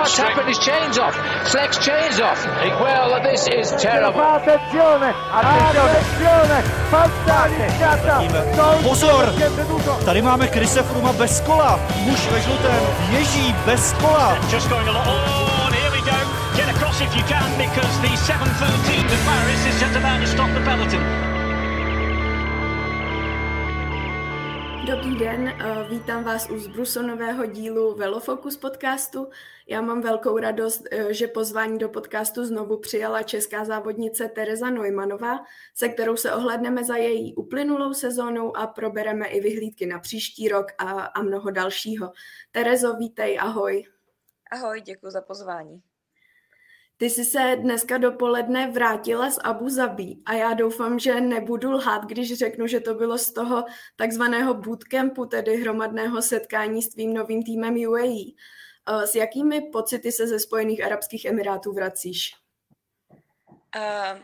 what's happened? His chain's off. Flex chain's off. Well, this is terrible. Attenzione, attenzione, fantasticata. Pozor, tady máme Krise Fruma bez kola. Muž ve žlutém ježí bez kola. Just going along. Oh, and here we go. Get across if you can because the 713 to Paris is just about to stop the peloton. Dobrý den, eh, vítám vás u zbrusonového dílu Velofocus podcastu. Já mám velkou radost, eh, že pozvání do podcastu znovu přijala česká závodnice Tereza Neumannová, se kterou se ohledneme za její uplynulou sezónou a probereme i vyhlídky na příští rok a, a mnoho dalšího. Terezo, vítej, ahoj. Ahoj, děkuji za pozvání. Ty jsi se dneska dopoledne vrátila z Abu Zabi a já doufám, že nebudu lhát, když řeknu, že to bylo z toho takzvaného bootcampu, tedy hromadného setkání s tvým novým týmem UAE. Eh, s jakými pocity se ze Spojených Arabských Emirátů vracíš? Uh,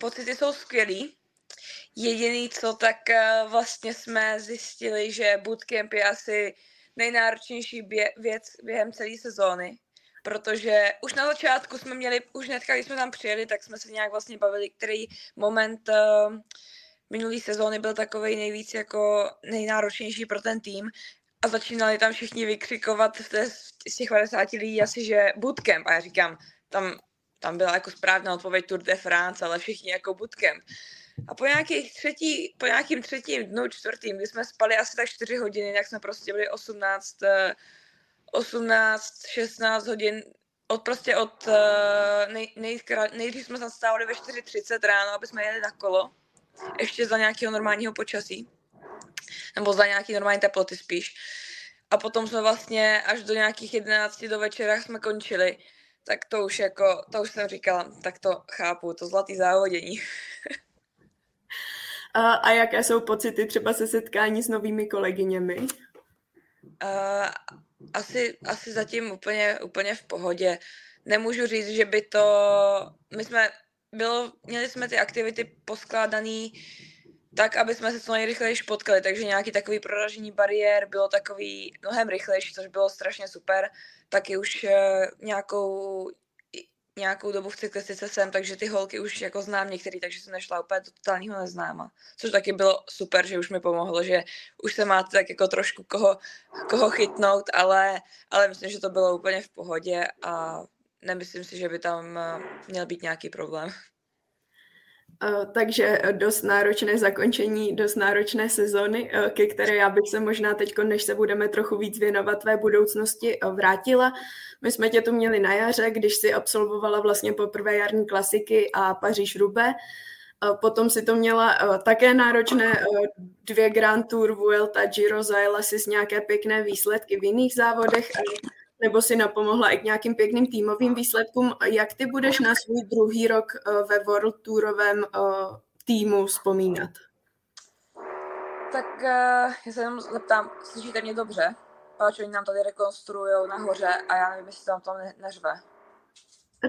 pocity jsou skvělý. Jediný co, tak uh, vlastně jsme zjistili, že bootcamp je asi nejnáročnější bě- věc během celé sezóny protože už na začátku jsme měli, už hnedka, když jsme tam přijeli, tak jsme se nějak vlastně bavili, který moment uh, minulý sezóny byl takový nejvíc jako nejnáročnější pro ten tým a začínali tam všichni vykřikovat z, té, z těch 50 lidí asi, že bootcamp a já říkám, tam, tam byla jako správná odpověď Tour de France, ale všichni jako bootcamp. A po, nějakých třetí, po nějakým třetím dnu, čtvrtým, kdy jsme spali asi tak 4 hodiny, tak jsme prostě byli 18 18, 16 hodin, od prostě od uh, nej, nejdřív jsme stávali ve 4.30 ráno, aby jsme jeli na kolo, ještě za nějakého normálního počasí, nebo za nějaký normální teploty spíš. A potom jsme vlastně až do nějakých 11 do večera jsme končili, tak to už jako, to už jsem říkala, tak to chápu, to zlatý závodění. a, a jaké jsou pocity třeba se setkání s novými kolegyněmi? Uh, asi, asi zatím úplně, úplně v pohodě. Nemůžu říct, že by to... My jsme, bylo, měli jsme ty aktivity poskládané tak, aby jsme se co nejrychleji potkali, takže nějaký takový proražení bariér bylo takový mnohem rychlejší, což bylo strašně super. Taky už uh, nějakou nějakou dobu v cyklistice jsem, takže ty holky už jako znám některý, takže jsem nešla úplně do totálního neznáma. Což taky bylo super, že už mi pomohlo, že už se máte tak jako trošku koho, koho chytnout, ale, ale myslím, že to bylo úplně v pohodě a nemyslím si, že by tam eh, měl být nějaký problém. Takže dost náročné zakončení, dost náročné sezóny, ke které já bych se možná teď, než se budeme trochu víc věnovat tvé budoucnosti, vrátila. My jsme tě tu měli na jaře, když si absolvovala vlastně poprvé jarní klasiky a Paříž Rube. Potom si to měla také náročné dvě Grand Tour, Vuelta, Giro, zajela si s nějaké pěkné výsledky v jiných závodech nebo si napomohla i k nějakým pěkným týmovým výsledkům. Jak ty budeš na svůj druhý rok eh, ve World Tourovém eh, týmu vzpomínat? Tak uh, já se jenom zeptám, slyšíte mě dobře? Páč, oni nám tady rekonstruují nahoře a já nevím, jestli tam to ne- neřve.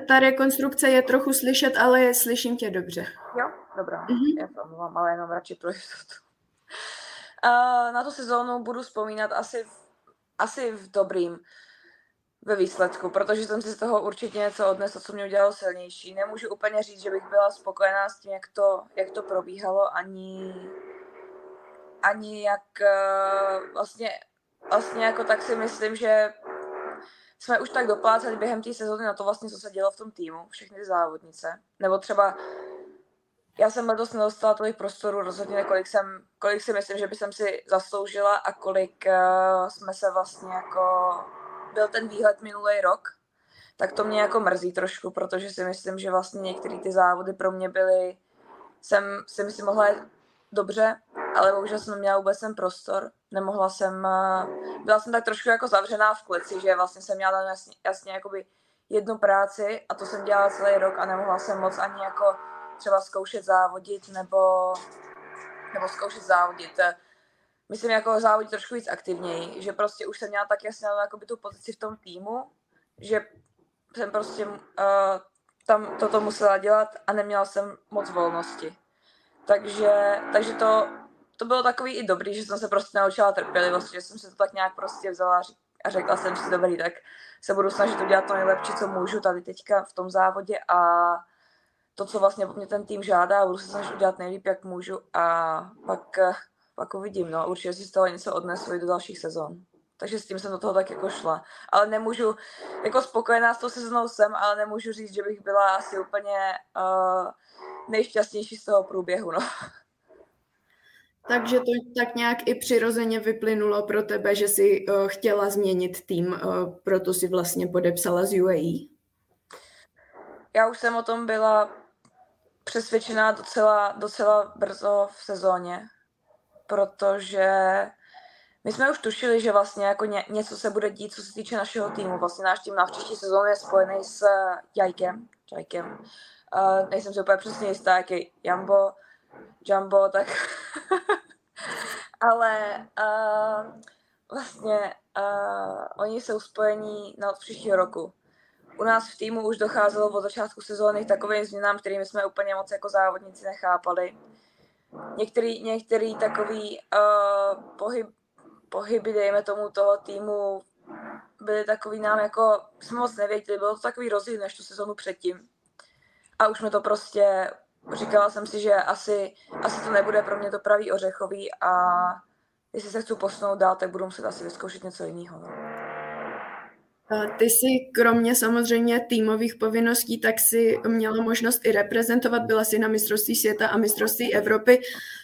Ta rekonstrukce je trochu slyšet, ale slyším tě dobře. Jo, dobrá, mm-hmm. já to omlouvám, ale jenom radši pro jistotu. Uh, na tu sezónu budu vzpomínat asi v, asi v dobrým ve výsledku, protože jsem si z toho určitě něco odnesla, co mě udělalo silnější. Nemůžu úplně říct, že bych byla spokojená s tím, jak to, jak to probíhalo, ani, ani jak uh, vlastně, vlastně jako tak si myslím, že jsme už tak dopláceli během té sezóny na to vlastně, co se dělo v tom týmu, všechny ty závodnice. Nebo třeba já jsem letos nedostala tolik prostoru, rozhodně kolik, jsem, kolik si myslím, že by jsem si zasloužila a kolik uh, jsme se vlastně jako byl ten výhled minulý rok, tak to mě jako mrzí trošku, protože si myslím, že vlastně některé ty závody pro mě byly, jsem si myslím mohla dobře, ale bohužel jsem neměla vůbec ten prostor. Nemohla jsem, eh, byla jsem tak trošku jako zavřená v klici, že vlastně jsem měla jasně, jasně jakoby jednu práci a to jsem dělala celý rok a nemohla jsem moc ani jako třeba zkoušet závodit nebo, nebo zkoušet závodit myslím, jako závodit trošku víc aktivněji, že prostě už jsem měla tak jasně jakoby tu pozici v tom týmu, že jsem prostě uh, tam toto musela dělat a neměla jsem moc volnosti. Takže, takže to, to bylo takový i dobrý, že jsem se prostě naučila trpělivost, že jsem se to tak nějak prostě vzala a řekla jsem si, dobrý, tak se budu snažit udělat to nejlepší, co můžu tady teďka v tom závodě a to, co vlastně mě ten tým žádá, budu se snažit udělat nejlíp, jak můžu a pak, pak uvidím, no, určitě si z toho něco odnesu do dalších sezon. Takže s tím jsem do toho tak jako šla. Ale nemůžu, jako spokojená s tou sezónou jsem, ale nemůžu říct, že bych byla asi úplně uh, nejšťastnější z toho průběhu, no. Takže to tak nějak i přirozeně vyplynulo pro tebe, že jsi uh, chtěla změnit tým, uh, proto si vlastně podepsala z UAE? Já už jsem o tom byla přesvědčená docela, docela brzo v sezóně, protože my jsme už tušili, že vlastně jako ně, něco se bude dít, co se týče našeho týmu. Vlastně náš tým na příští sezónu je spojený s Jajkem. Jajkem. Uh, nejsem si úplně přesně jistá, jaký Jambo, Jumbo, tak... Ale uh, vlastně uh, oni jsou spojení na příštího roku. U nás v týmu už docházelo od začátku sezóny k takovým změnám, kterými jsme úplně moc jako závodníci nechápali. Některý, některý takový uh, pohyb, pohyby, dejme tomu, toho týmu byly takový nám jako, jsme moc nevěděli, bylo to takový rozdíl než tu sezonu předtím. A už jsme to prostě, říkala jsem si, že asi, asi to nebude pro mě to pravý ořechový a jestli se chci posunout dál, tak budu muset asi vyzkoušet něco jiného. No. Ty si kromě samozřejmě týmových povinností, tak si měla možnost i reprezentovat, byla si na mistrovství světa a mistrovství Evropy.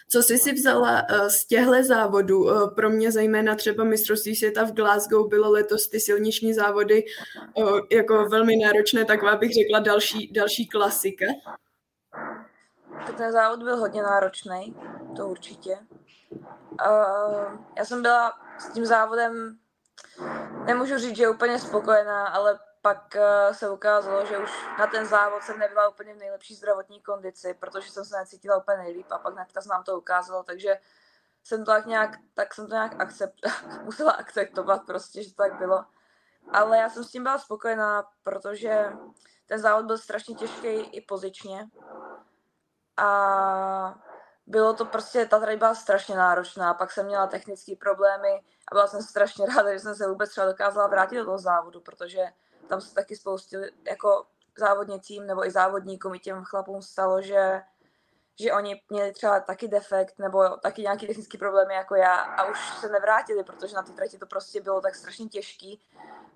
Co jsi si vzala eh, z těchto závodů? Eh, pro mě zejména třeba mistrovství světa v Glasgow bylo letos ty silniční závody eh, jako velmi náročné, tak bych řekla další, další klasika. Ten závod byl hodně náročný, to určitě. Já jsem byla s tím závodem nemůžu říct, že je úplně spokojená, ale pak uh, se ukázalo, že už na ten závod jsem nebyla úplně v nejlepší zdravotní kondici, protože jsem se necítila úplně nejlíp a pak hnedka se nám to ukázalo, takže jsem to tak nějak, tak jsem to nějak akcept, musela akceptovat prostě, že to tak bylo. Ale já jsem s tím byla spokojená, protože ten závod byl strašně těžký i pozičně. A bylo to prostě, ta trať byla strašně náročná, pak jsem měla technické problémy a byla jsem strašně ráda, že jsem se vůbec třeba dokázala vrátit do toho závodu, protože tam se taky spoustě jako závodnicím nebo i závodníkům i těm chlapům stalo, že, že oni měli třeba taky defekt nebo taky nějaký technický problémy jako já a už se nevrátili, protože na té trati to prostě bylo tak strašně těžký.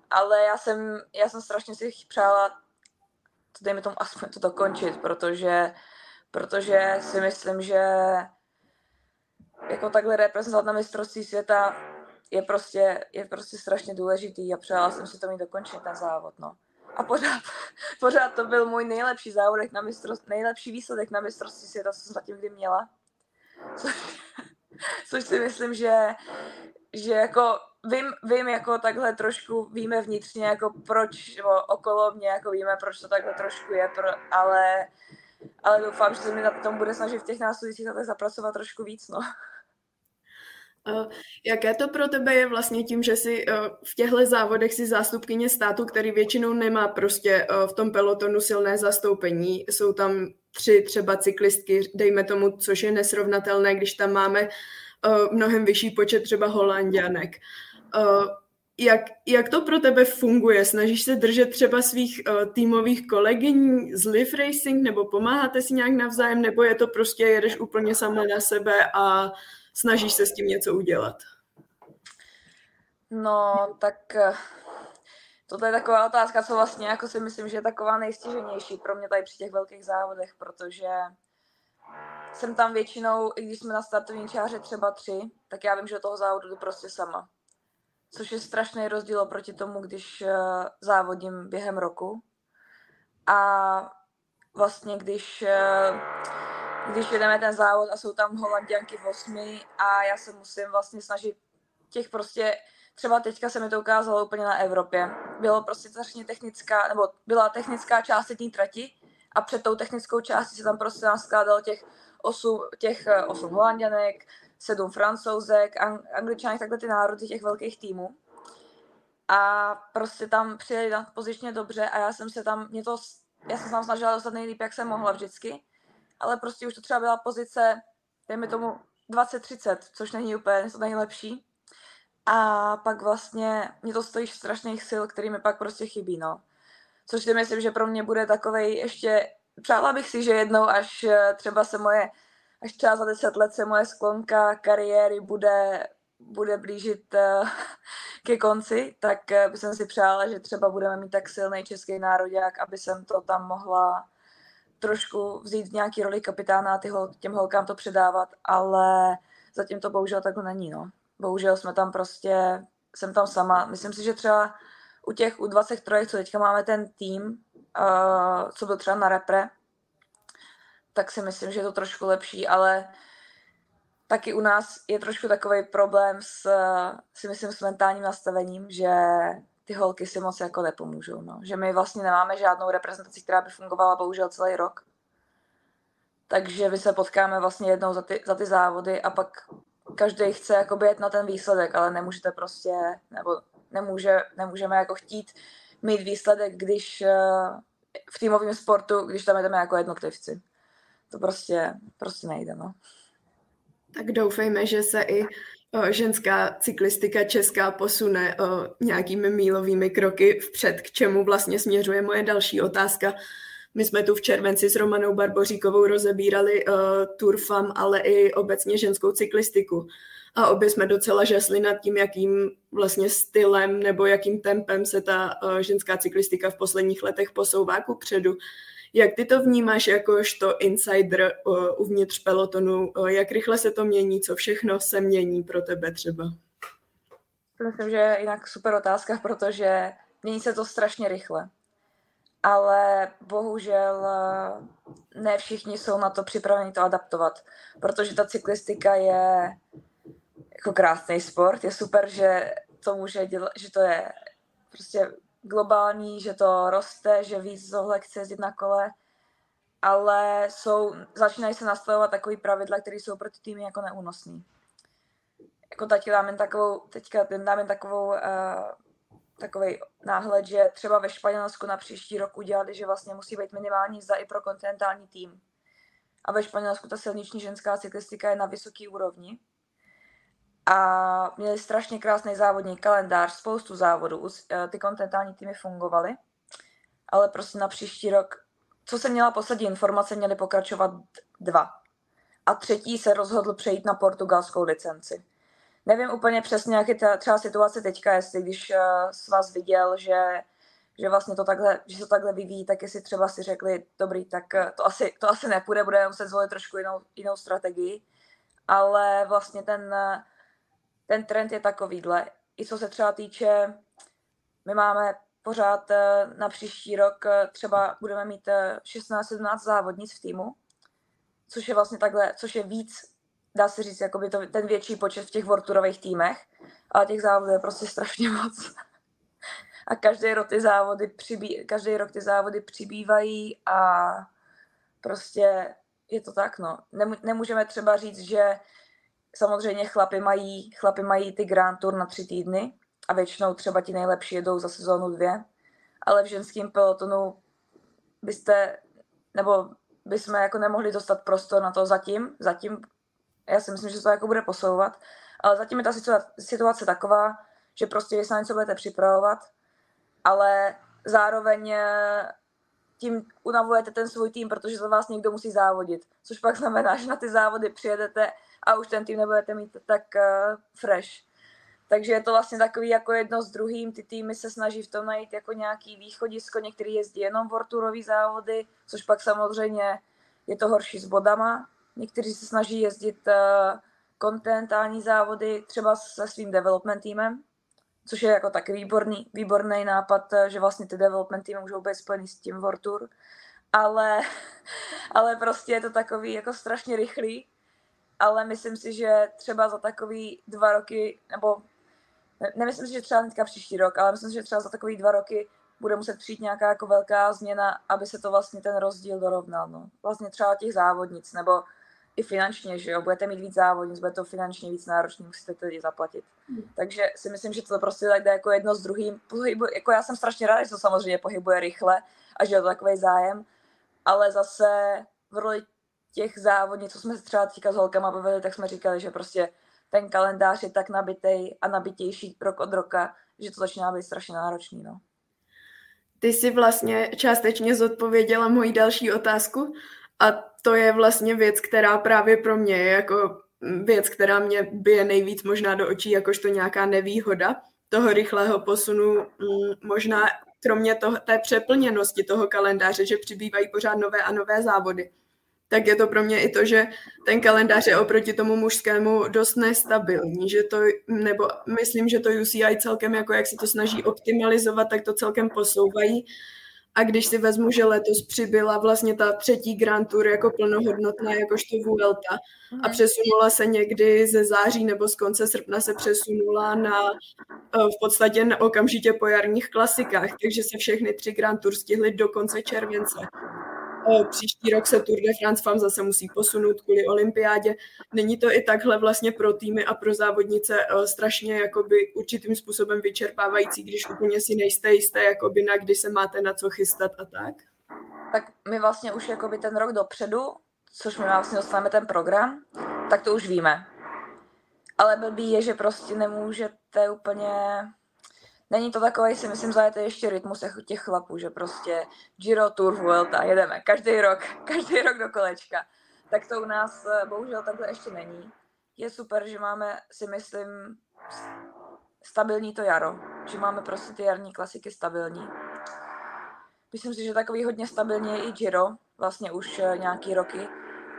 Ale já jsem, já jsem strašně si přála, to dejme tomu aspoň to dokončit, protože protože si myslím, že jako takhle reprezentovat na mistrovství světa je prostě, je prostě strašně důležitý a přála jsem si to mít dokončit ten závod, no. A pořád, pořád to byl můj nejlepší závodek na mistrovství, nejlepší výsledek na mistrovství světa, co jsem zatím kdy měla. Což, což si myslím, že, že jako vím, vím jako takhle trošku, víme vnitřně jako proč, okolo mě jako víme, proč to takhle trošku je, pro, ale ale doufám, že se mi na tom bude snažit v těch následujících letech zapracovat trošku víc, no. Jaké to pro tebe je vlastně tím, že si v těchto závodech si zástupkyně státu, který většinou nemá prostě v tom pelotonu silné zastoupení. Jsou tam tři třeba cyklistky, dejme tomu, což je nesrovnatelné, když tam máme mnohem vyšší počet třeba holandianek jak, jak to pro tebe funguje? Snažíš se držet třeba svých uh, týmových kolegyň z Live Racing, nebo pomáháte si nějak navzájem, nebo je to prostě jedeš úplně sama na sebe a snažíš se s tím něco udělat? No, tak eh, to je taková otázka, co vlastně jako si myslím, že je taková nejstěženější pro mě tady při těch velkých závodech, protože jsem tam většinou, i když jsme na startovní čáře třeba tři, tak já vím, že do toho závodu jdu prostě sama což je strašný rozdíl oproti tomu, když uh, závodím během roku. A vlastně, když, uh, když jedeme ten závod a jsou tam holanděnky v osmi a já se musím vlastně snažit těch prostě, třeba teďka se mi to ukázalo úplně na Evropě. Bylo prostě strašně technická, nebo byla technická část té trati a před tou technickou částí se tam prostě nám skládalo těch osm, těch eh, osm holanděnek, sedm francouzek, ang- angličanek, takhle ty národy těch velkých týmů. A prostě tam přijeli na pozičně dobře a já jsem se tam, mě to, já jsem se tam snažila dostat nejlíp, jak jsem mohla vždycky, ale prostě už to třeba byla pozice, dejme tomu 20-30, což není úplně to nejlepší. a pak vlastně mě to stojí strašných sil, který mi pak prostě chybí, no. Což si myslím, že pro mě bude takovej ještě, přála bych si, že jednou až eh, třeba se moje, až třeba za deset let se moje sklonka kariéry bude, bude blížit uh, ke konci, tak uh, bych si přála, že třeba budeme mít tak silný český národák, aby jsem to tam mohla trošku vzít nějaký roli kapitána a ty hol, těm holkám to předávat, ale zatím to bohužel takhle není, no. Bohužel jsme tam prostě, jsem tam sama. Myslím si, že třeba u těch u 23, co teďka máme ten tým, uh, co byl třeba na repre, tak si myslím, že je to trošku lepší, ale taky u nás je trošku takový problém s, si myslím, s mentálním nastavením, že ty holky si moc jako nepomůžou. No. Že my vlastně nemáme žádnou reprezentaci, která by fungovala bohužel celý rok. Takže my se potkáme vlastně jednou za ty, za ty závody a pak každý chce jako jet na ten výsledek, ale nemůžete prostě, nebo nemůže, nemůžeme jako chtít mít výsledek, když eh, v týmovém sportu, když tam jdeme jako jednotlivci. To prostě, prostě nejde, no. Tak doufejme, že se i o, ženská cyklistika česká posune o, nějakými mílovými kroky vpřed, k čemu vlastně směřuje moje další otázka. My jsme tu v červenci s Romanou Barboříkovou rozebírali uh, Turfam, ale i obecně ženskou cyklistiku. A obě jsme docela žasli nad tím, jakým vlastně stylem nebo jakým tempem se ta uh, ženská cyklistika v posledních letech posouvá ku předu. Jak ty to vnímáš jakožto insider uh, uvnitř pelotonu? Uh, jak rychle se to mění? Co všechno se mění pro tebe třeba? Myslím, že je jinak super otázka, protože mění se to strašně rychle. Ale bohužel ne všichni jsou na to připraveni to adaptovat, protože ta cyklistika je jako krásný sport. Je super, že to může dělat, že to je prostě globální, že to roste, že víc zohle chce jezdit na kole, ale jsou, začínají se nastavovat takové pravidla, které jsou pro ty týmy jako neúnosné. Jako teď dáme takovou, teďka dáme takovou uh, takový náhled, že třeba ve Španělsku na příští rok udělali, že vlastně musí být minimální zda i pro kontinentální tým. A ve Španělsku ta silniční ženská cyklistika je na vysoké úrovni a měli strašně krásný závodní kalendář, spoustu závodů, eh, ty kontinentální týmy fungovaly, ale prostě na příští rok, co se měla poslední informace, měly pokračovat dva. A třetí se rozhodl přejít na portugalskou licenci. Nevím úplně přesně, jak je ta, třeba situace teďka, jestli když uh, s vás viděl, že, že vlastně to takhle, že se takhle vyvíjí, tak jestli třeba si řekli, dobrý, tak uh, to asi, to asi nepůjde, budeme muset zvolit trošku jinou, jinou strategii, ale vlastně ten ten trend je takovýhle. I co se třeba týče, my máme pořád eh, na příští rok eh, třeba budeme mít 16-17 eh, závodnic v týmu, což je vlastně takhle, což je víc, dá se říct, jakoby to, ten větší počet v těch vorturových týmech, ale těch závodů je prostě strašně moc. A každý rok ty závody, přibý, každý rok ty závody přibývají a prostě je to tak, no. Nemůžeme třeba říct, že Samozřejmě chlapy mají, chlapy mají ty Grand Tour na tři týdny a většinou třeba ti nejlepší jedou za sezónu dvě, ale v ženském pelotonu byste, nebo bychom jako nemohli dostat prostor na to zatím, zatím, já si myslím, že to jako bude posouvat, ale zatím je ta situace taková, že prostě vy se na něco budete připravovat, ale zároveň eh, tím unavujete ten svůj tým, protože za vás někdo musí závodit, což pak znamená, že na ty závody přijedete a už ten tým nebudete mít tak uh, fresh. Takže je to vlastně takový jako jedno s druhým, ty týmy se snaží v tom najít jako nějaký východisko, některý jezdí jenom vorturový závody, což pak samozřejmě je to horší s bodama. Někteří se snaží jezdit uh, kontinentální závody třeba se svým development týmem, což je jako taky výborný, výborný nápad, eh, že vlastně ty development týmy můžou být spojený s tím Vortur, ale, ale prostě je to takový jako strašně rychlý ale myslím si, že třeba za takový dva roky, nebo ne, nemyslím si, že třeba teďka příští rok, ale myslím si, že třeba za takový dva roky bude muset přijít nějaká jako velká změna, aby se to vlastně ten rozdíl dorovnal. No. Vlastně třeba těch závodnic, nebo i finančně, že jo, budete mít víc závodnic, bude to finančně víc náročné, musíte tedy zaplatit. Hmm. Takže si myslím, že to prostě tak jde jako jedno s druhým. Pohybu, jako já jsem strašně ráda, že to samozřejmě pohybuje rychle a že je to takový zájem, ale zase v roli těch závodnic, co jsme se třeba teďka s holkama bavili, tak jsme říkali, že prostě ten kalendář je tak nabitý a nabitější rok od roka, že to začíná být strašně náročný. No. Ty jsi vlastně částečně zodpověděla moji další otázku a to je vlastně věc, která právě pro mě je jako věc, která mě bije nejvíc možná do očí, jakožto nějaká nevýhoda toho rychlého posunu, mm, možná kromě toho, té přeplněnosti toho kalendáře, že přibývají pořád nové a nové závody tak je to pro mě i to, že ten kalendář je oproti tomu mužskému dost nestabilní, že to, nebo myslím, že to UCI celkem, jako jak se to snaží optimalizovat, tak to celkem posouvají. A když si vezmu, že letos přibyla vlastně ta třetí Grand Tour jako plnohodnotná, jakožto Vuelta a mhm. přesunula se někdy ze září nebo z konce srpna se přesunula na eh, v podstatě na okamžitě po jarních klasikách, takže se všechny tři Grand Tour stihly do konce července. Příští rok se Tour de France FAM zase musí posunout kvůli olympiádě. Není to i takhle vlastně pro týmy a pro závodnice eh, strašně jakoby určitým způsobem vyčerpávající, když úplně si nejste jisté, jakoby na kdy se máte na co chystat a tak? Tak my vlastně už jakoby ten rok dopředu, což my vlastně dostaneme ten program, tak to už víme. Ale blbý je, že prostě nemůžete úplně není to takový, si myslím, zajetý ještě rytmus jako těch chlapů, že prostě Giro, Tour, Vuelta, jedeme každý rok, každý rok do kolečka. Tak to u nás eh, bohužel takhle ještě není. Je super, že máme, si myslím, stabilní to jaro, že máme prostě ty jarní klasiky stabilní. Myslím si, že takový hodně stabilní je i Giro, vlastně už eh, nějaký roky.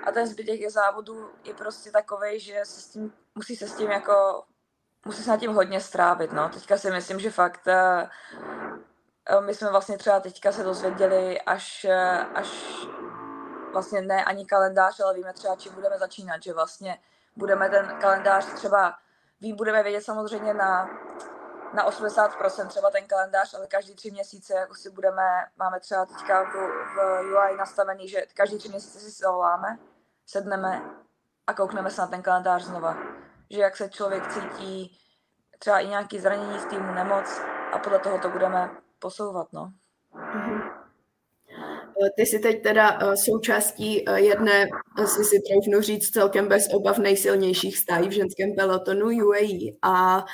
A ten zbytek je závodu je prostě takový, že se s tím, musí se s tím jako musí se nad tím hodně strávit, no. Teďka si myslím, že fakt uh, my jsme vlastně třeba teďka se dozvěděli až, uh, až vlastně ne ani kalendář, ale víme třeba, čím budeme začínat, že vlastně budeme ten kalendář třeba, vím, budeme vědět samozřejmě na, na 80% třeba ten kalendář, ale každý tři měsíce jako si budeme, máme třeba teďka v, v UI nastavený, že každý tři měsíce si zavoláme, sedneme a koukneme se na ten kalendář znova že jak se člověk cítí, třeba i nějaký zranění v týmu, nemoc a podle toho to budeme posouvat, no. Mm-hmm. Ty jsi teď teda eh, součástí eh, jedné, asi si troufnu říct, celkem bez obav nejsilnějších stájí v ženském pelotonu UAE a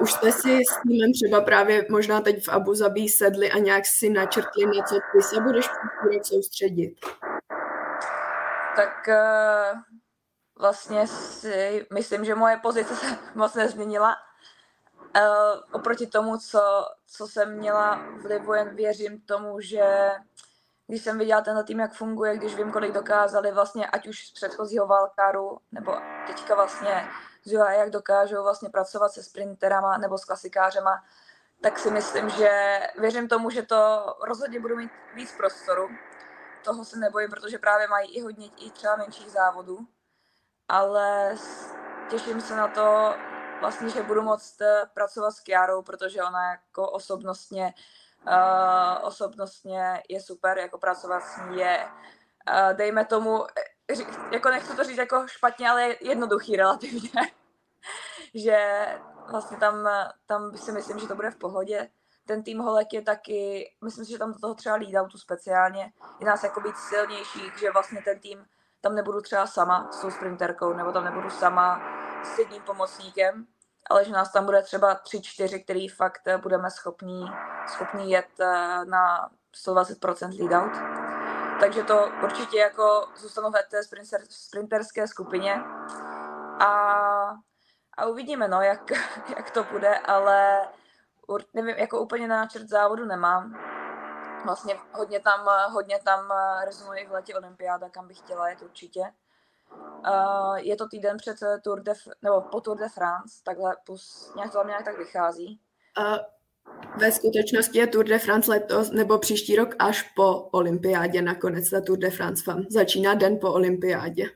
už jste si s týmem třeba právě možná teď v Abu Zabi sedli a nějak si načrtli, na co ty se budeš soustředit. Tak vlastně si myslím, že moje pozice se moc nezměnila. Uh, oproti tomu, co, co jsem měla vlivu, jen věřím tomu, že když jsem viděla ten tým, jak funguje, když vím, kolik dokázali vlastně, ať už z předchozího Valkáru, nebo teďka vlastně z jak dokážou vlastně pracovat se sprinterama nebo s klasikářema, tak si myslím, že věřím tomu, že to rozhodně budu mít víc prostoru. Toho se nebojím, protože právě mají i hodně i třeba menších závodů ale těším se na to, vlastně, že budu moct eh, pracovat s Kiarou, protože ona jako osobnostně, uh, osobnostně je super, jako pracovat s ní je, uh, dejme tomu, jako nechci to říct jako špatně, ale je jednoduchý relativně, že vlastně tam, tam si myslím, že to bude v pohodě. Ten tým Holek je taky, myslím si, že tam do toho třeba tu speciálně, je nás jako být silnější, že vlastně ten tým tam nebudu třeba sama s tou sprinterkou, nebo tam nebudu sama s jedním pomocníkem, ale že nás tam bude třeba tři, čtyři, který fakt eh, budeme schopní, schopní jet eh, na 120% lead out. Takže to určitě jako zůstanu v té sprinter, sprinterské skupině a, a uvidíme, no, jak, jak to bude, ale nevím, jako úplně náčrt závodu nemám vlastně hodně tam, hodně tam eh, rezonuje v letě olympiáda, kam bych chtěla jet určitě. Uh, je to týden před Tour de, nebo po Tour de France, takhle plus, nějak to nějak tak vychází. Uh, ve skutečnosti je Tour de France letos nebo příští rok až po olympiádě nakonec ta Tour de France fan. Začíná den po olympiádě.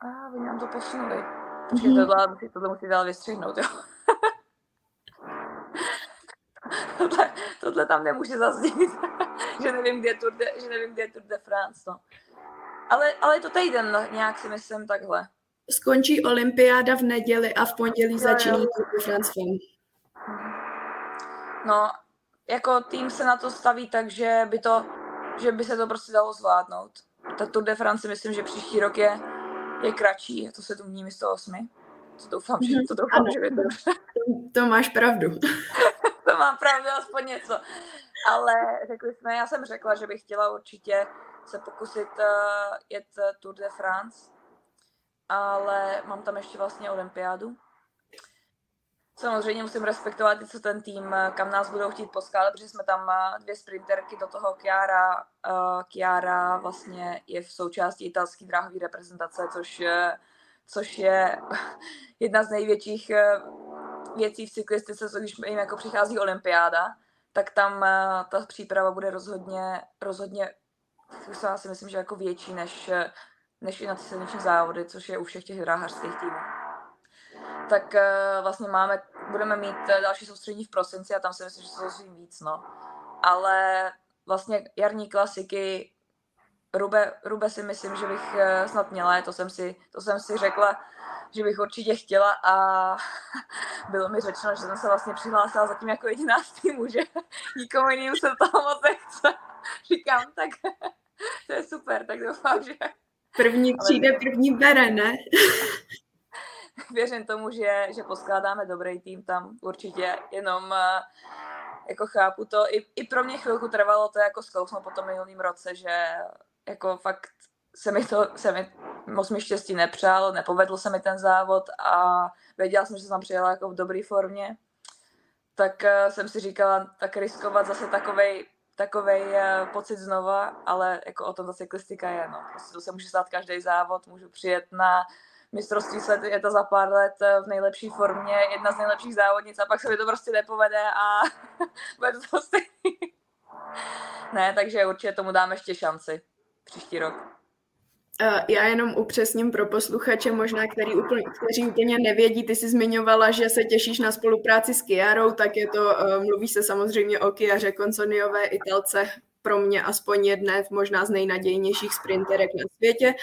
A vy nám to posunuli. Počkej, mm-hmm. tohle, tohle musí dál vystřihnout, jo. tohle, tohle tam nemůže zaznít že nevím, kde je Tour de, že nevím, kde je Tour de France, no. Ale, ale to týden, no, nějak si myslím takhle. Skončí olympiáda v neděli a v pondělí začíná Tour de France film. No, jako tým se na to staví tak, že by, to, že by se to prostě dalo zvládnout. Ta Tour de France myslím, že příští rok je, je kratší, to 7 dní místo 8. To doufám, že, to doufám, ano, že to, to máš pravdu. to mám pravdu, aspoň něco. Ale řekli jsme, já jsem řekla, že bych chtěla určitě se pokusit uh, jet Tour de France, ale mám tam ještě vlastně olympiádu. Samozřejmě musím respektovat i co ten tým, kam nás budou chtít poskádat, protože jsme tam dvě sprinterky, do toho Chiara, uh, Chiara vlastně je v součástí italské dráhové reprezentace, což, je, což je jedna z největších věcí v cyklistice, když jim jako přichází olympiáda, tak tam uh, ta příprava bude rozhodně, rozhodně já si myslím, že jako větší než, než i na ty silniční závody, což je u všech těch dráhařských týmů. Tak uh, vlastně máme, budeme mít další soustředí v prosinci a tam si myslím, že se dozvím víc, no. Ale vlastně jarní klasiky, Rube, Rube si myslím, že bych snad měla, to jsem si, to jsem si řekla, že bych určitě chtěla a bylo mi řečeno, že jsem se vlastně přihlásila zatím jako jediná z týmu, že nikomu jiným se toho moc nechce. Říkám, tak to je super, tak doufám, že... První přijde, Ale... první bere, ne? Věřím tomu, že, že poskládáme dobrý tým tam určitě, jenom eh, jako chápu to, i, i pro mě chvilku trvalo to jako zkousnout po tom minulým roce, že jako fakt se mi to, se mi moc mi štěstí nepřál, nepovedl se mi ten závod a věděla jsem, že jsem přijela jako v dobré formě, tak uh, jsem si říkala, tak riskovat zase takovej, takovej uh, pocit znova, ale jako o tom ta cyklistika je, no. Prostě to se může stát každý závod, můžu přijet na mistrovství světa, je to za pár let eh, v nejlepší formě, jedna z nejlepších závodnic a pak se mi to prostě nepovede a bude to stejný. ne, takže určitě tomu dáme ještě šanci příští rok. Já jenom upřesním pro posluchače, možná, který úplně, kteří úplně nevědí, ty jsi zmiňovala, že se těšíš na spolupráci s Kiarou, tak je to, mluví se samozřejmě o Kiaře Konsoniové Italce, pro mě aspoň jedné možná z nejnadějnějších sprinterek na světě.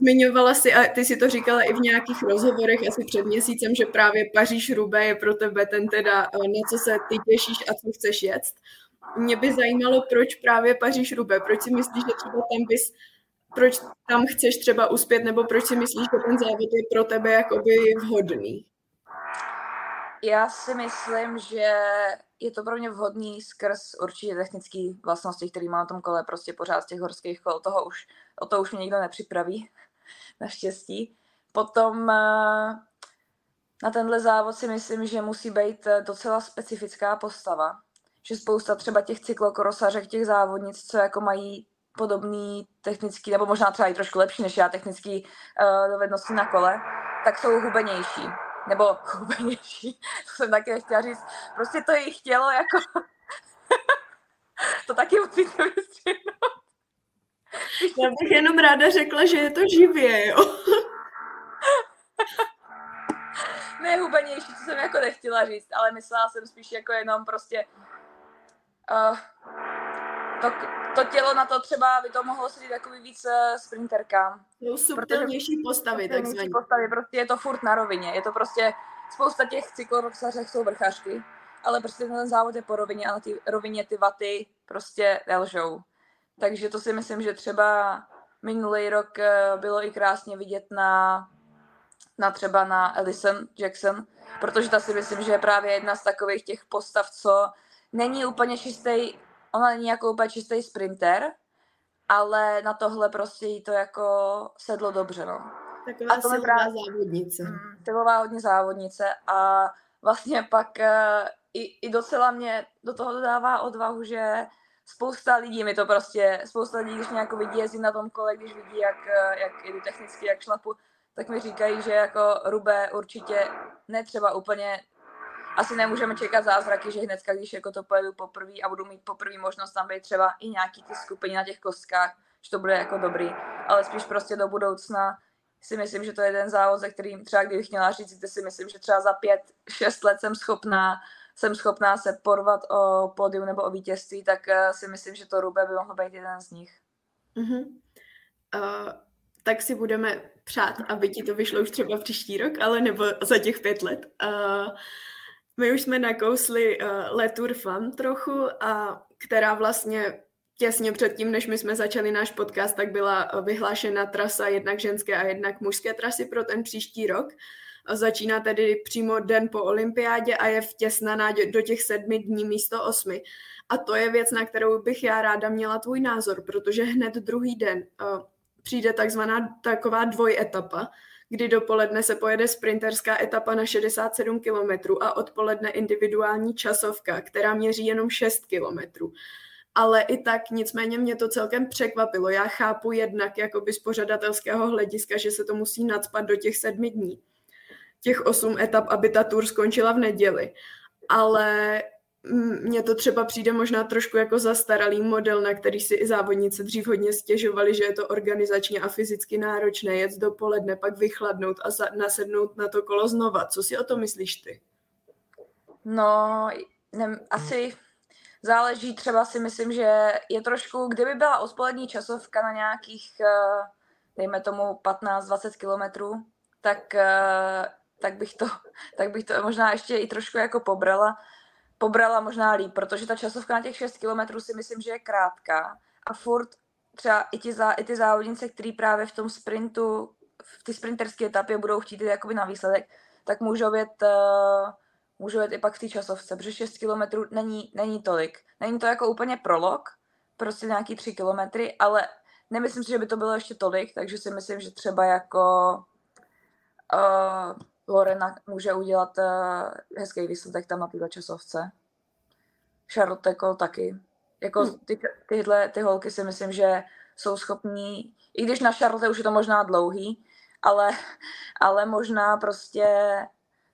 Zmiňovala si, a ty si to říkala i v nějakých rozhovorech asi před měsícem, že právě Paříž-Roubaix je pro tebe ten teda, na co se ty těšíš a co chceš jet. Mě by zajímalo, proč právě Paříž Rube, proč si myslíš, že třeba tam bys, proč tam chceš třeba uspět, nebo proč si myslíš, že ten závod je pro tebe jakoby vhodný? Já si myslím, že je to pro mě vhodný skrz určitě technické vlastnosti, které mám na tom kole, prostě pořád z těch horských kol, toho už, o to už mě nikdo nepřipraví, naštěstí. Potom eh, na tenhle závod si myslím, že musí být eh, docela specifická postava, že spousta třeba těch cyklokrosařek, těch závodnic, co jako mají podobný technický, nebo možná třeba i trošku lepší než já, technický uh, dovednosti na kole, tak jsou hubenější. Nebo hubenější, to jsem také chtěla říct. Prostě to jejich tělo jako... to taky musíte vystřihnout. Já bych jenom ráda řekla, že je to živě, jo. ne hubenější, co jsem jako nechtěla říct, ale myslela jsem spíš jako jenom prostě uh, to, to tělo na to třeba by to mohlo sedít takový víc uh, sprinterkám. Jsou subtilnější postavy, takzvaně. postavy, prostě je to furt na rovině, je to prostě, spousta těch cykloroxařek jsou vrchařky, ale prostě ten závod je po rovině a na ty rovině ty vaty prostě nelžou. Takže to si myslím, že třeba minulý rok eh, bylo i krásně vidět na, na třeba na Ellison Jackson, protože ta si myslím, že je právě jedna z takových těch postav, co není úplně čistý, ona není jako úplně čistý sprinter, ale na tohle prostě jí to jako sedlo dobře, no. Taková a to silová právě, závodnice. Mm, silová hodně závodnice a vlastně pak uh, i, i docela mě do toho dodává odvahu, že spousta lidí mi to prostě, spousta lidí, když mě jako vidí jezdit na tom kole, když vidí, jak, eh, jak jdu technicky, jak šlapu, tak mi říkají, že jako Rube určitě netřeba úplně asi nemůžeme čekat zázraky, že hnedka, když jako to pojedu poprvé a budu mít poprvé možnost tam být třeba i nějaký ty skupiny na těch kostkách, že to bude jako dobrý, ale spíš prostě do budoucna si myslím, že to je jeden závod, ze kterým třeba kdybych měla říct, kde si myslím, že třeba za pět, šest let jsem schopná jsem schopná se porvat o pódium nebo o vítězství, tak eh, si myslím, že to Rube by mohl být jeden z nich. Uh-huh. Uh, tak si budeme přát, aby ti to vyšlo už třeba příští rok, ale nebo za těch pět let. Uh, my už jsme nakousli uh, Le Tour Fun trochu, a která vlastně těsně předtím, než my jsme začali náš podcast, tak byla vyhlášena trasa jednak ženské a jednak mužské trasy pro ten příští rok. Začíná tedy přímo den po olympiádě a je vtěsnaná do těch sedmi dní místo osmi. A to je věc, na kterou bych já ráda měla tvůj názor, protože hned druhý den uh, přijde takzvaná taková dvojetapa, kdy dopoledne se pojede sprinterská etapa na 67 km a odpoledne individuální časovka, která měří jenom 6 km. Ale i tak nicméně mě to celkem překvapilo. Já chápu jednak jakoby z pořadatelského hlediska, že se to musí nadspat do těch sedmi dní. Těch osm etap, aby ta tour skončila v neděli. Ale mně to třeba přijde možná trošku jako zastaralý model, na který si i závodnice dřív hodně stěžovali, že je to organizačně a fyzicky náročné jet dopoledne, pak vychladnout a nasednout na to kolo znova. Co si o to myslíš ty? No, ne, asi záleží, třeba si myslím, že je trošku, kdyby byla odpolední časovka na nějakých, eh, dejme tomu 15-20 kilometrů, tak, eh, tak, bych to, tak bych to možná ještě i trošku jako pobrala, pobrala možná líp, protože ta časovka na těch 6 kilometrů si myslím, že je krátká a furt třeba i, ti zá, i ty závodnice, který právě v tom sprintu, v ty sprinterské etapě budou chtít jít jakoby na výsledek, tak můžou jet, uh, můžou jet i pak v té časovce, protože 6 kilometrů není, není tolik. Není to jako úplně prolog, prostě nějaký 3 kilometry, ale nemyslím si, že by to bylo ještě tolik, takže si myslím, že třeba jako uh, Lorena může udělat uh, hezký výsledek tam na této časovce. Charlotte jako taky. Jako hmm. ty, tyhle ty holky si myslím, že jsou schopní, i když na Charlotte už je to možná dlouhý, ale, ale možná prostě,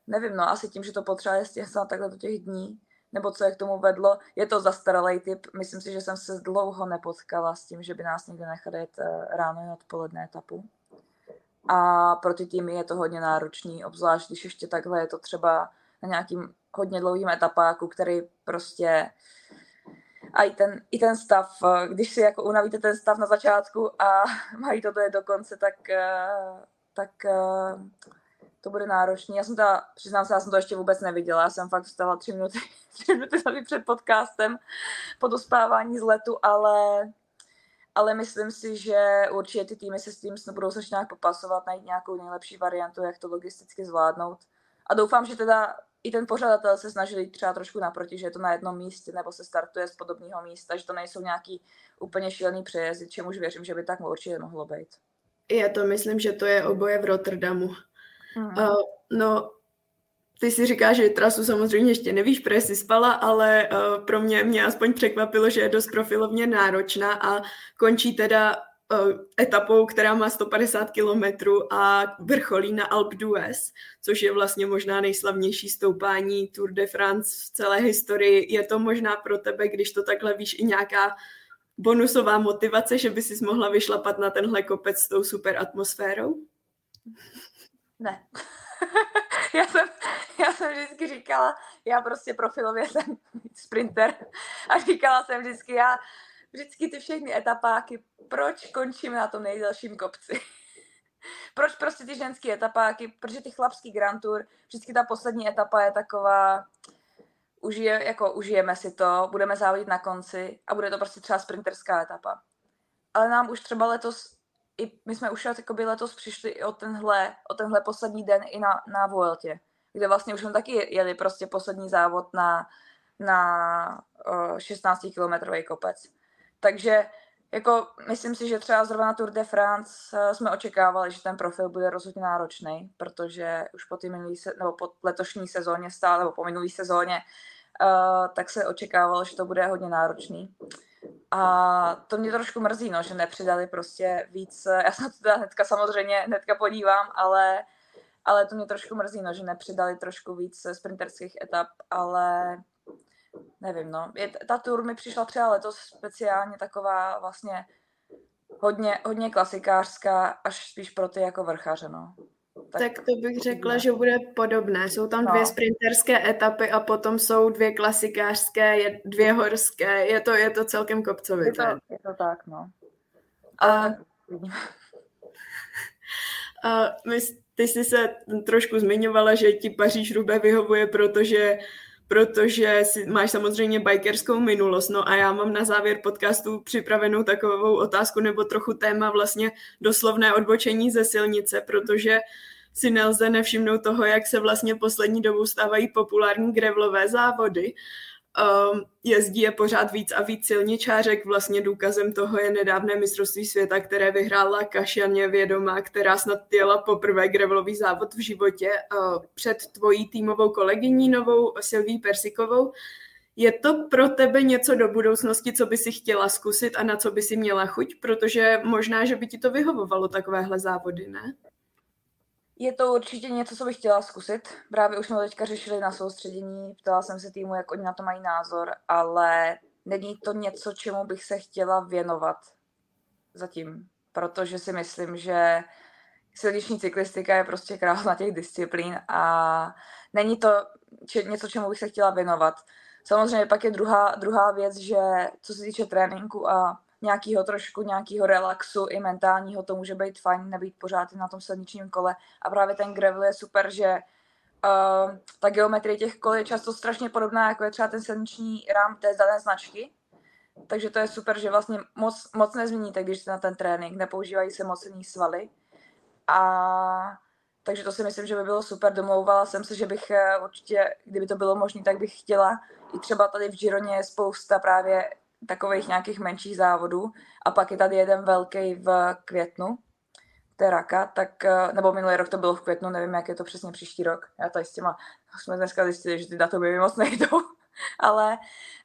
nevím, no asi tím, že to potřebuje stěhnout takhle do těch dní, nebo co je k tomu vedlo. Je to zastaralý typ. Myslím si, že jsem se dlouho nepotkala s tím, že by nás někde nechali jet eh, ráno i odpoledne etapu a pro ty týmy je to hodně náročný, obzvlášť když ještě takhle je to třeba na nějakým hodně dlouhým etapáku, který prostě a i ten, i ten stav, když si jako unavíte ten stav na začátku a mají to do konce, tak, eh, tak eh, to bude náročný. Já jsem ta, přiznám se, já jsem to ještě vůbec neviděla, já jsem fakt vstala tři minuty, tři minuty před podcastem po dospávání z letu, ale ale myslím si, že určitě ty týmy se s tím budou nějak popasovat, najít nějakou nejlepší variantu, jak to logisticky zvládnout. A doufám, že teda i ten pořadatel se snažil jít třeba trošku naproti, že je to na jednom místě nebo se startuje z podobného místa, že to nejsou nějaký úplně šílený přejezdy, čemuž věřím, že by tak určitě mohlo být. Já to myslím, že to je oboje v Rotterdamu. Mm. Uh, no, ty si říkáš, že trasu samozřejmě ještě nevíš, protože jsi spala, ale uh, pro mě mě aspoň překvapilo, že je dost profilovně náročná a končí teda uh, etapou, která má 150 kilometrů a vrcholí na Alpe d'Huez, což je vlastně možná nejslavnější stoupání Tour de France v celé historii. Je to možná pro tebe, když to takhle víš, i nějaká bonusová motivace, že by si mohla vyšlapat na tenhle kopec s tou super atmosférou? Ne. já, jsem, já jsem vždycky říkala, já prostě profilově jsem sprinter a říkala jsem vždycky, já vždycky ty všechny etapáky, proč končím na tom nejdelším kopci? proč prostě ty ženské etapáky, protože ty chlapský Grand Tour, vždycky ta poslední etapa je taková, užije, jako užijeme si to, budeme závodit na konci a bude to prostě třeba sprinterská etapa. Ale nám už třeba letos i my jsme už jakoby letos přišli i o tenhle, o tenhle poslední den i na, na Vueltě, kde vlastně už jsme taky jeli prostě poslední závod na, na uh, 16-kilometrový kopec. Takže jako myslím si, že třeba zrovna na Tour de France uh, jsme očekávali, že ten profil bude rozhodně náročný, protože už po, se, nebo po letošní sezóně stále, nebo po minulý sezóně, uh, tak se očekávalo, že to bude hodně náročný. A to mě trošku mrzí, no, že nepřidali prostě víc, já se na to teda hnedka samozřejmě hnedka podívám, ale, ale to mě trošku mrzí, no, že nepřidali trošku víc sprinterských etap, ale nevím, no. Je, ta tour mi přišla třeba letos speciálně taková vlastně hodně, hodně klasikářská, až spíš pro ty jako vrchaře, no. Tak, tak to bych řekla, že bude podobné. Jsou tam no. dvě sprinterské etapy a potom jsou dvě klasikářské, dvě horské. Je to, je to celkem kopcovité. Je to, je to tak, no. A, a my, ty jsi se trošku zmiňovala, že ti Paříž Rube vyhovuje, protože protože si, máš samozřejmě bikerskou minulost, no a já mám na závěr podcastu připravenou takovou otázku nebo trochu téma vlastně doslovné odbočení ze silnice, protože si nelze nevšimnout toho, jak se vlastně poslední dobou stávají populární grevlové závody um, jezdí je pořád víc a víc silničářek. Vlastně důkazem toho je nedávné mistrovství světa, které vyhrála Kašianě vědomá, která snad jela poprvé grevlový závod v životě uh, před tvojí týmovou kolegyní novou Silví Persikovou. Je to pro tebe něco do budoucnosti, co by si chtěla zkusit a na co by si měla chuť? Protože možná, že by ti to vyhovovalo takovéhle závody, ne? Je to určitě něco, co bych chtěla zkusit. Právě už jsme to teďka řešili na soustředění, ptala jsem se týmu, jak oni na to mají názor, ale není to něco, čemu bych se chtěla věnovat zatím, protože si myslím, že silniční cyklistika je prostě královna těch disciplín a není to če- něco, čemu bych se chtěla věnovat. Samozřejmě pak je druhá, druhá věc, že co se týče tréninku a nějakého trošku nějakého relaxu i mentálního, to může být fajn, nebýt pořád na tom silničním kole. A právě ten gravel je super, že uh, ta geometrie těch kol je často strašně podobná, jako je třeba ten silniční rám té dané značky. Takže to je super, že vlastně moc, moc nezměníte, když jste na ten trénink, nepoužívají se mocný svaly. A takže to si myslím, že by bylo super. Domlouvala jsem se, že bych eh, určitě, kdyby to bylo možné, tak bych chtěla i třeba tady v Gironě je spousta právě takových nějakých menších závodů a pak je tady jeden velký v květnu, Teraka, tak, eh, nebo minulý rok to bylo v květnu, nevím, jak je to přesně příští rok. Já tady s těma, jsme dneska zjistili, že ty datumy mi moc nejdou, ale,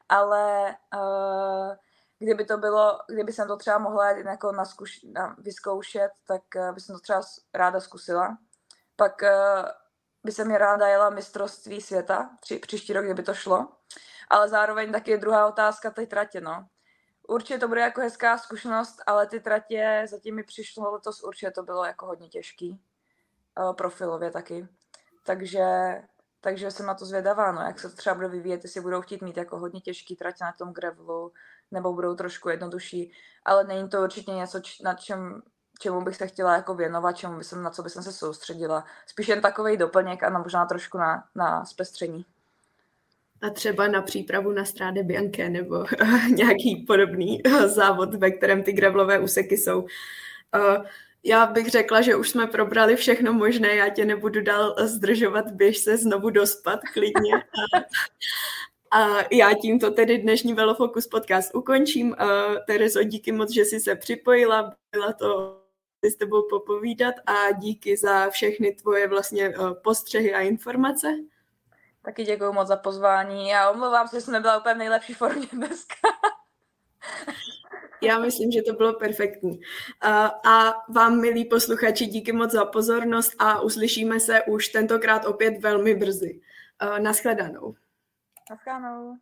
ale uh, kdyby to bylo, kdyby jsem to třeba mohla jako na zkuš, na, vyzkoušet, tak uh, by jsem to třeba ráda zkusila. Pak uh, by se mi ráda jela mistrovství světa, tři, příští rok, kdyby to šlo ale zároveň taky druhá otázka ty tratě, no. Určitě to bude jako hezká zkušenost, ale ty tratě zatím mi přišlo letos určitě to bylo jako hodně těžký. Profilově taky. Takže, takže jsem na to zvědavá, no, jak se to třeba bude vyvíjet, jestli budou chtít mít jako hodně těžký tratě na tom gravelu, nebo budou trošku jednodušší, ale není to určitě něco, na čem, čemu bych se chtěla jako věnovat, čemu bych na co bych se soustředila. Spíš jen takový doplněk a možná trošku na, na zpestření a třeba na přípravu na stráde Bianche nebo nějaký podobný závod, ve kterém ty gravelové úseky jsou. Já bych řekla, že už jsme probrali všechno možné, já tě nebudu dál zdržovat, běž se znovu dospat klidně. A já tímto tedy dnešní Velofokus podcast ukončím. Terezo, díky moc, že jsi se připojila, byla to s tebou popovídat a díky za všechny tvoje vlastně postřehy a informace. Taky děkuji moc za pozvání a omlouvám se, že jsem nebyla úplně v nejlepší formě dneska. Já myslím, že to bylo perfektní. A vám, milí posluchači, díky moc za pozornost a uslyšíme se už tentokrát opět velmi brzy. Naschledanou. Naschledanou.